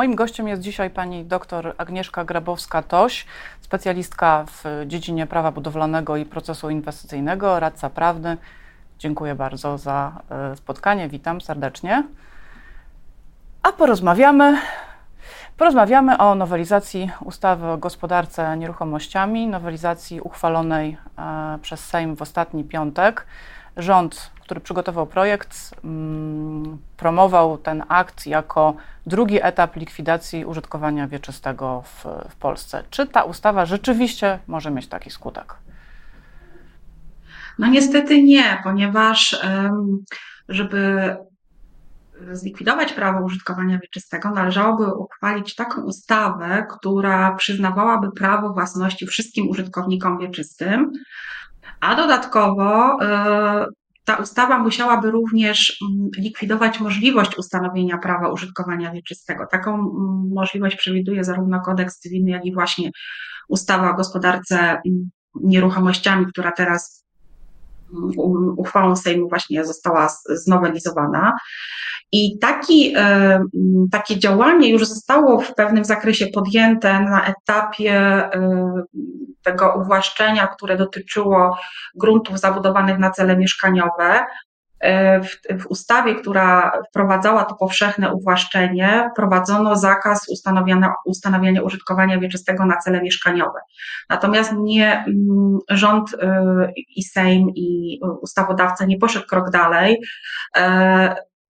Moim gościem jest dzisiaj pani dr Agnieszka Grabowska-Toś, specjalistka w dziedzinie prawa budowlanego i procesu inwestycyjnego, radca prawny. Dziękuję bardzo za e, spotkanie, witam serdecznie. A porozmawiamy, porozmawiamy o nowelizacji ustawy o gospodarce nieruchomościami, nowelizacji uchwalonej e, przez Sejm w ostatni piątek. Rząd który przygotował projekt, mm, promował ten akt jako drugi etap likwidacji użytkowania wieczystego w, w Polsce. Czy ta ustawa rzeczywiście może mieć taki skutek? No niestety nie, ponieważ żeby zlikwidować prawo użytkowania wieczystego, należałoby uchwalić taką ustawę, która przyznawałaby prawo własności wszystkim użytkownikom wieczystym, a dodatkowo e, ta ustawa musiałaby również mm, likwidować możliwość ustanowienia prawa użytkowania wieczystego. Taką mm, możliwość przewiduje zarówno kodeks cywilny, jak i właśnie ustawa o gospodarce mm, nieruchomościami, która teraz uchwałą Sejmu właśnie została znowelizowana. I taki, e, takie działanie już zostało w pewnym zakresie podjęte na etapie e, tego uwłaszczenia, które dotyczyło gruntów zabudowanych na cele mieszkaniowe. E, w, w, ustawie, która wprowadzała to powszechne uwłaszczenie, wprowadzono zakaz ustanowienia, ustanawiania użytkowania wieczystego na cele mieszkaniowe. Natomiast nie mm, rząd i Sejm i ustawodawca nie poszedł krok dalej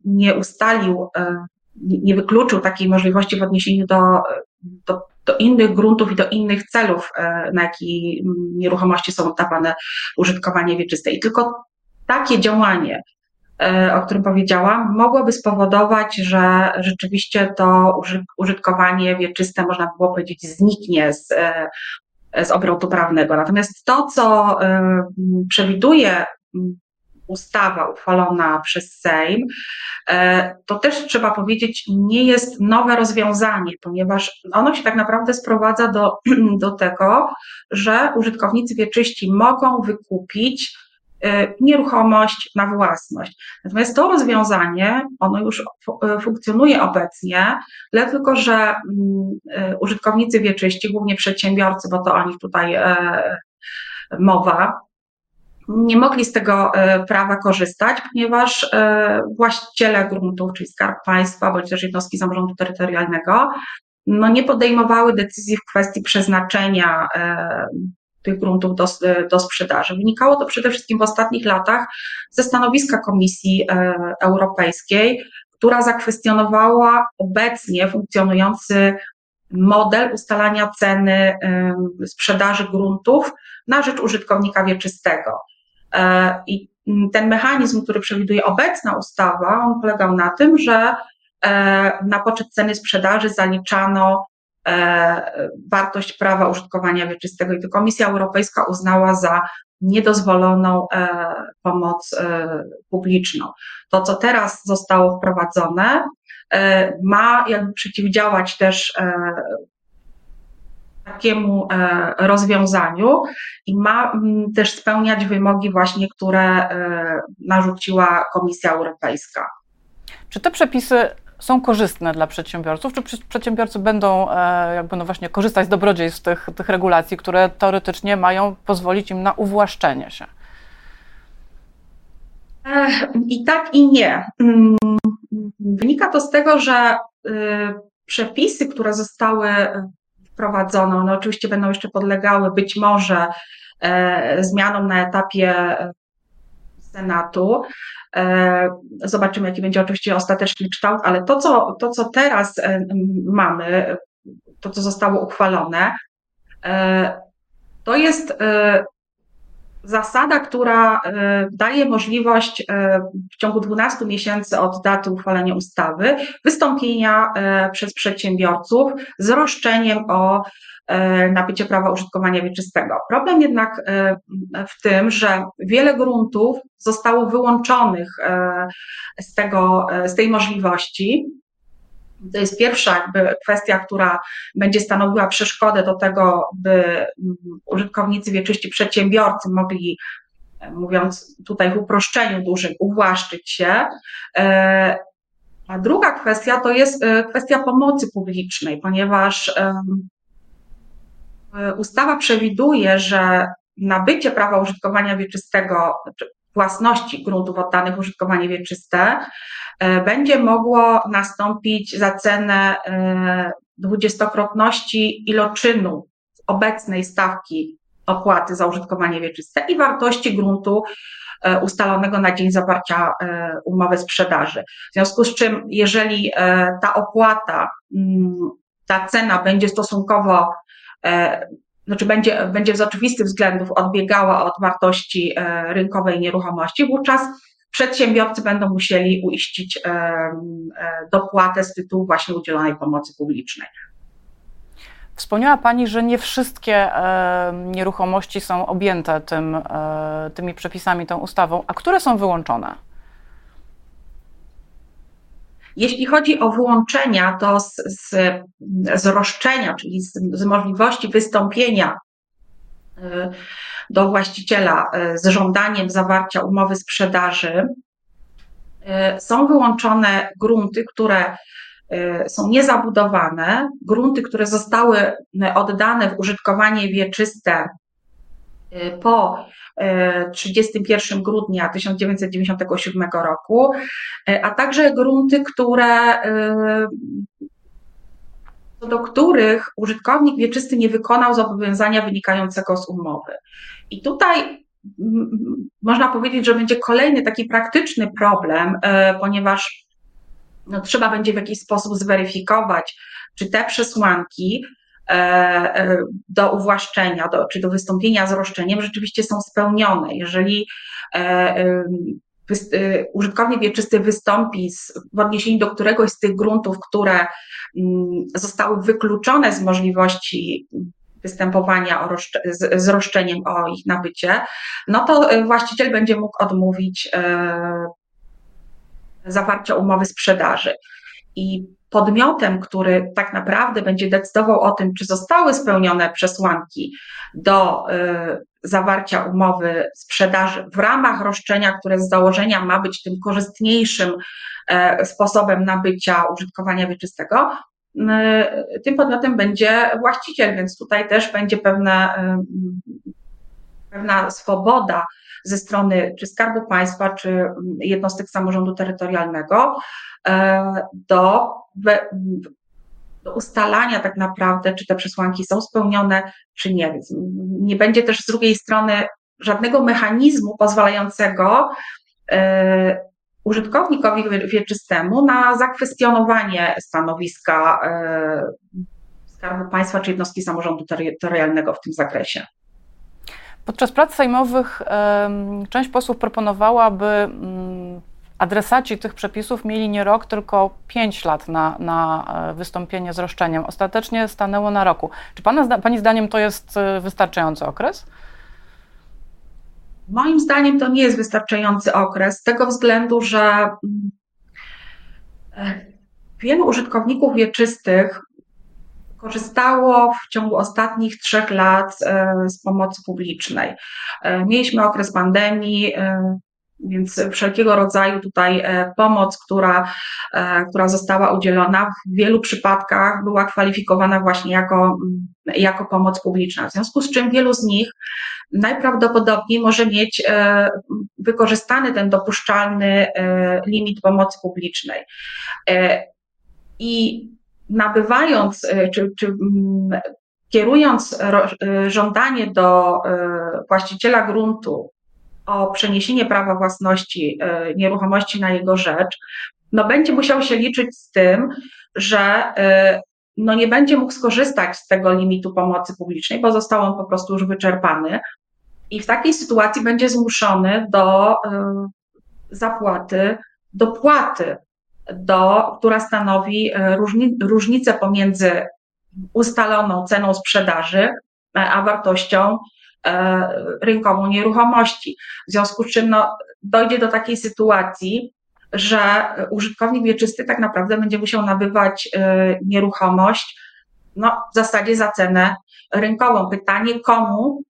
nie ustalił, e, nie wykluczył takiej możliwości w odniesieniu do, do, do innych gruntów i do innych celów, e, na jakie nieruchomości są oddawane użytkowanie wieczyste. I tylko takie działanie, e, o którym powiedziałam, mogłoby spowodować, że rzeczywiście to użytkowanie wieczyste, można było powiedzieć, zniknie z, z obrotu prawnego. Natomiast to, co przewiduje ustawa uchwalona przez Sejm, e, to też trzeba powiedzieć, nie jest nowe rozwiązanie, ponieważ ono się tak naprawdę sprowadza do, do tego, że użytkownicy wieczyści mogą wykupić e, nieruchomość na własność. Natomiast to rozwiązanie, ono już e, funkcjonuje obecnie, ale tylko, że mm, użytkownicy wieczyści, głównie przedsiębiorcy, bo to o nich tutaj mowa, nie mogli z tego e, prawa korzystać, ponieważ e, właściciele gruntów, czyli Skarb Państwa, bądź też jednostki samorządu terytorialnego, no nie podejmowały decyzji w kwestii przeznaczenia e, tych gruntów do, do sprzedaży. Wynikało to przede wszystkim w ostatnich latach ze stanowiska Komisji Europejskiej, która zakwestionowała obecnie funkcjonujący model ustalania ceny sprzedaży gruntów na rzecz użytkownika wieczystego. E, I ten mechanizm, który przewiduje obecna ustawa, on polegał na tym, że e, na poczet ceny sprzedaży zaliczano e, wartość prawa użytkowania wieczystego i to Komisja Europejska uznała za niedozwoloną pomoc publiczną. To, co teraz zostało wprowadzone, ma jakby przeciwdziałać też takiemu e, rozwiązaniu i ma też spełniać wymogi właśnie, które e, narzuciła Komisja Europejska. Czy te przepisy są korzystne dla przedsiębiorców, czy przedsiębiorcy będą e, jakby no właśnie korzystać z dobrodziejstw tych, tych regulacji, które teoretycznie mają pozwolić im na uwłaszczenie się? I tak, i nie. Mm, wynika to z tego, że y, przepisy, które zostały wprowadzono. One oczywiście będą jeszcze podlegały być może e, zmianom na etapie e, Senatu. E, zobaczymy, jaki będzie oczywiście ostateczny kształt, ale to, co, to, co teraz mamy, to, co zostało uchwalone, to jest zasada, która e, daje możliwość e, w ciągu 12 miesięcy od daty uchwalenia ustawy wystąpienia e, przez przedsiębiorców z roszczeniem o nabycie prawa użytkowania wieczystego. Problem jednak w tym, że wiele gruntów zostało wyłączonych z, tego, z tej możliwości, to jest pierwsza jakby kwestia, która będzie stanowiła przeszkodę do tego, by mm, użytkownicy wieczyści, przedsiębiorcy mogli, mówiąc tutaj w uproszczeniu dużym, uwłaszczyć się. E, A druga kwestia to jest kwestia pomocy publicznej, ponieważ ustawa przewiduje, że nabycie prawa użytkowania wieczystego, własności gruntów oddanych w użytkowanie wieczyste e, będzie mogło nastąpić za cenę e, dwudziestokrotności iloczynu obecnej stawki opłaty za użytkowanie wieczyste i wartości gruntu e, ustalonego na dzień zawarcia umowy sprzedaży. W związku z czym, jeżeli ta opłata, mm, ta cena będzie stosunkowo znaczy będzie, będzie z oczywistych względów odbiegała od wartości e, rynkowej nieruchomości, wówczas przedsiębiorcy będą musieli uiścić e, e, dopłatę z tytułu właśnie udzielonej pomocy publicznej. Wspomniała Pani, że nie wszystkie nieruchomości są objęte tym, tymi przepisami, tą ustawą, a które są wyłączone? Jeśli chodzi o wyłączenia, to z, z, z roszczenia, czyli z, z możliwości wystąpienia y, do właściciela y, z żądaniem zawarcia umowy sprzedaży, y, są wyłączone grunty, które są niezabudowane, grunty, które zostały oddane w użytkowanie wieczyste po 31 e, grudnia 1997 roku, e, a także grunty, które e, do których użytkownik wieczysty nie wykonał zobowiązania wynikającego z umowy. I tutaj można powiedzieć, że będzie kolejny taki praktyczny problem, ponieważ no, trzeba będzie w jakiś sposób zweryfikować, czy te przesłanki do uwłaszczenia, do, czy do wystąpienia z roszczeniem rzeczywiście są spełnione. Jeżeli e, użytkownik wieczysty wystąpi z, w odniesieniu do któregoś z tych gruntów, które mm, zostały wykluczone z możliwości występowania roszcze, z, z, roszczeniem o ich nabycie, no to właściciel będzie mógł odmówić zawarcia umowy sprzedaży. I podmiotem, który tak naprawdę będzie decydował o tym, czy zostały spełnione przesłanki do y, zawarcia umowy sprzedaży w ramach roszczenia, które z założenia ma być tym korzystniejszym e, sposobem nabycia użytkowania wieczystego, y, tym podmiotem będzie właściciel, więc tutaj też będzie pewna, y, pewna swoboda ze strony czy Skarbu Państwa, czy jednostek samorządu terytorialnego e, do, do ustalania tak naprawdę, czy te przesłanki są spełnione, czy nie. Więc nie będzie też z drugiej strony żadnego mechanizmu pozwalającego e, użytkownikowi wieczystemu na zakwestionowanie stanowiska e, Skarbu Państwa czy jednostki samorządu terytorialnego w tym zakresie. Podczas prac sejmowych część posłów proponowała, by mm, adresaci tych przepisów mieli nie rok, tylko pięć lat na, na e, wystąpienie z roszczeniem. Ostatecznie stanęło na roku. Czy pana, Pani zdaniem to jest e, wystarczający okres? Moim zdaniem to nie jest wystarczający okres, z tego względu, że mm, e, wielu użytkowników wieczystych korzystało w ciągu ostatnich trzech lat e, z pomocy publicznej. E, mieliśmy okres pandemii, e, więc wszelkiego rodzaju tutaj pomoc, która, która została udzielona, w wielu przypadkach była kwalifikowana właśnie jako, jako pomoc publiczna. W związku z czym wielu z nich najprawdopodobniej może mieć wykorzystany ten dopuszczalny limit pomocy publicznej. I nabywając e, czy, czy mm, kierując e, żądanie do e, właściciela gruntu o przeniesienie prawa własności nieruchomości na jego rzecz, no będzie musiał się liczyć z tym, że no nie będzie mógł skorzystać z tego limitu pomocy publicznej, bo został on po prostu już wyczerpany. I w takiej sytuacji będzie zmuszony do zapłaty dopłaty do, która stanowi e, różni, różnicę pomiędzy ustaloną ceną sprzedaży e, a wartością e, rynkową nieruchomości. W związku z czym no, dojdzie do takiej sytuacji, że użytkownik wieczysty tak naprawdę będzie musiał nabywać nieruchomość no, w zasadzie za cenę rynkową. Pytanie, komu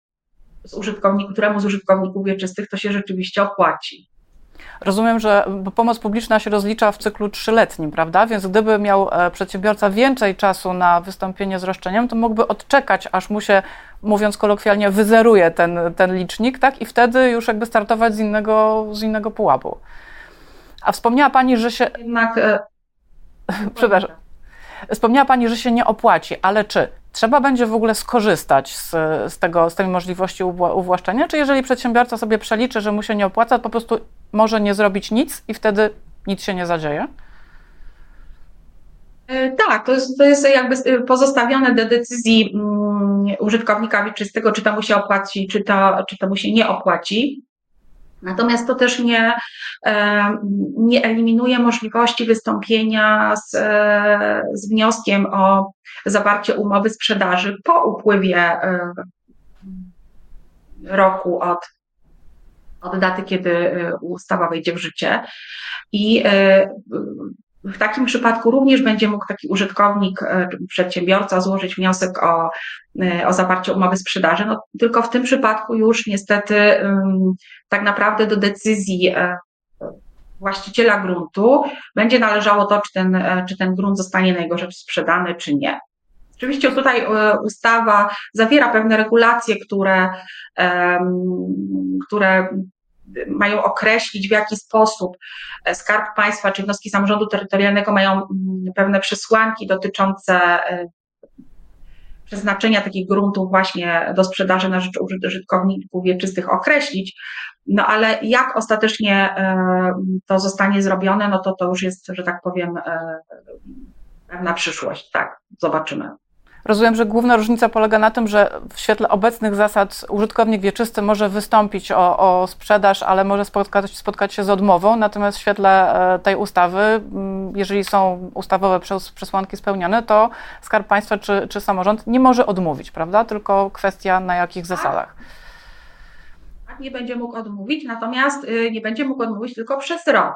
z użytkowników, któremu z użytkowników wieczystych to się rzeczywiście opłaci. Rozumiem, że pomoc publiczna się rozlicza w cyklu trzyletnim, prawda? Więc gdyby miał e, przedsiębiorca więcej czasu na wystąpienie z roszczeniem, to mógłby odczekać, aż mu się, mówiąc kolokwialnie, wyzeruje ten, ten licznik, tak? I wtedy już jakby startować z innego, z innego pułapu. A wspomniała Pani, że się. Jednak. E, Przepraszam. Wspomniała Pani, że się nie opłaci, ale czy trzeba będzie w ogóle skorzystać z, z, tego, z tej możliwości uwłaszczenia, czy jeżeli przedsiębiorca sobie przeliczy, że mu się nie opłaca, po prostu może nie zrobić nic i wtedy nic się nie zadzieje? E, tak, to jest, to jest jakby pozostawione do decyzji um, użytkownika wieczystego, czy to mu się opłaci, czy to, czy to mu się nie opłaci. Natomiast to też nie, e, nie eliminuje możliwości wystąpienia z, e, z wnioskiem o zawarcie umowy sprzedaży po upływie e, roku od, od daty, kiedy ustawa wejdzie w życie. I w takim przypadku również będzie mógł taki użytkownik, e, przedsiębiorca złożyć wniosek o, e, o zawarcie umowy sprzedaży. No, tylko w tym przypadku już niestety tak naprawdę do decyzji e, właściciela gruntu będzie należało to, czy ten, czy ten grunt zostanie na jego rzecz sprzedany, czy nie. Oczywiście tutaj ustawa zawiera pewne regulacje, które, które mają określić, w jaki sposób e, Skarb Państwa czy jednostki samorządu terytorialnego mają mm, pewne przesłanki dotyczące e, przeznaczenia takich gruntów właśnie do sprzedaży na rzecz użytkowników wieczystych określić. No ale jak ostatecznie e, to zostanie zrobione, no to to już jest, że tak powiem, pewna przyszłość. Tak, zobaczymy. Rozumiem, że główna różnica polega na tym, że w świetle obecnych zasad użytkownik wieczysty może wystąpić o, o sprzedaż, ale może spotkać, spotkać, się z odmową, natomiast w świetle e, tej ustawy, mm, jeżeli są ustawowe przesłanki spełnione, to Skarb Państwa czy, czy samorząd nie może odmówić, prawda? Tylko kwestia na jakich zasadach. Tak, nie będzie mógł odmówić, natomiast y, nie będzie mógł odmówić tylko przez rok.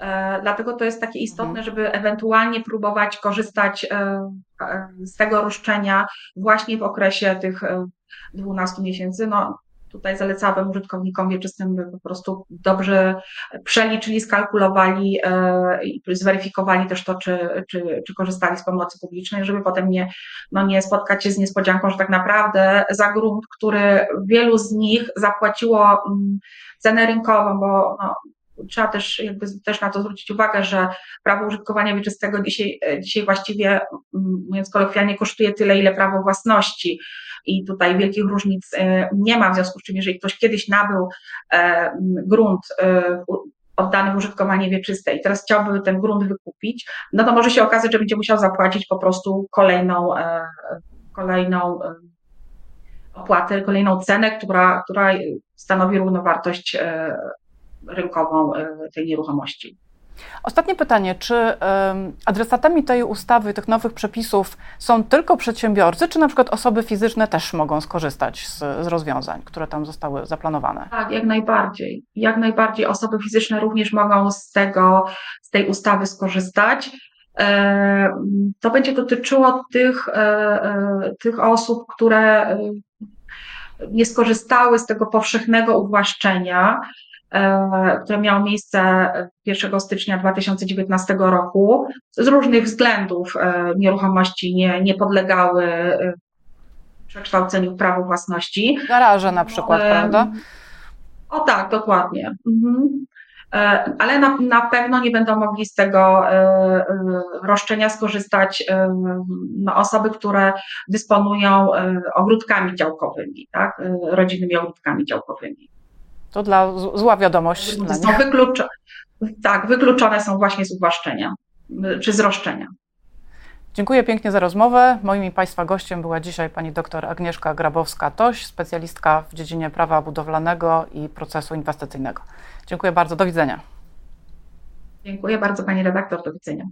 E, dlatego to jest takie istotne, mhm. żeby ewentualnie próbować korzystać e, e, z tego roszczenia właśnie w okresie tych 12 miesięcy. No, tutaj zalecałabym użytkownikom wieczystym, by po prostu dobrze przeliczyli, skalkulowali i zweryfikowali też to, czy, czy, czy korzystali z pomocy publicznej, żeby potem nie, no nie spotkać się z niespodzianką, że tak naprawdę za grunt, który wielu z nich zapłaciło mm, cenę rynkową, bo no, trzeba też jakby też na to zwrócić uwagę, że prawo użytkowania wieczystego dzisiaj, dzisiaj właściwie, mówiąc kolokwialnie, kosztuje tyle, ile prawo własności. I tutaj wielkich różnic e, nie ma, w związku z czym, jeżeli ktoś kiedyś nabył e, grunt e, oddany w użytkowanie wieczyste i teraz chciałby ten grunt wykupić, no to może się okazać, że będzie musiał zapłacić po prostu kolejną, kolejną opłatę, kolejną cenę, która, która stanowi równowartość rynkową e, tej nieruchomości. Ostatnie pytanie, czy adresatami tej ustawy, tych nowych przepisów są tylko przedsiębiorcy, czy na przykład osoby fizyczne też mogą skorzystać z, z, rozwiązań, które tam zostały zaplanowane? Tak, jak najbardziej. Jak najbardziej osoby fizyczne również mogą z tego, z tej ustawy skorzystać. E, to będzie dotyczyło tych, e, tych osób, które nie skorzystały z tego powszechnego uwłaszczenia, które miało miejsce 1 stycznia 2019 roku. Z różnych względów e, nieruchomości nie, nie podlegały e, przekształceniu w prawo własności. Garaże na przykład, prawda? O tak, dokładnie. Mhm. Ale na, na pewno nie będą mogli z tego roszczenia skorzystać no, osoby, które dysponują ogródkami działkowymi, tak? rodzinnymi ogródkami działkowymi. To dla zła wiadomość. Dla są wykluczone, tak, wykluczone są właśnie z uwłaszczenia czy z roszczenia. Dziękuję pięknie za rozmowę. Moim i Państwa gościem była dzisiaj pani dr Agnieszka Grabowska-Toś, specjalistka w dziedzinie prawa budowlanego i procesu inwestycyjnego. Dziękuję bardzo. Do widzenia. Dziękuję bardzo pani redaktor. Do widzenia.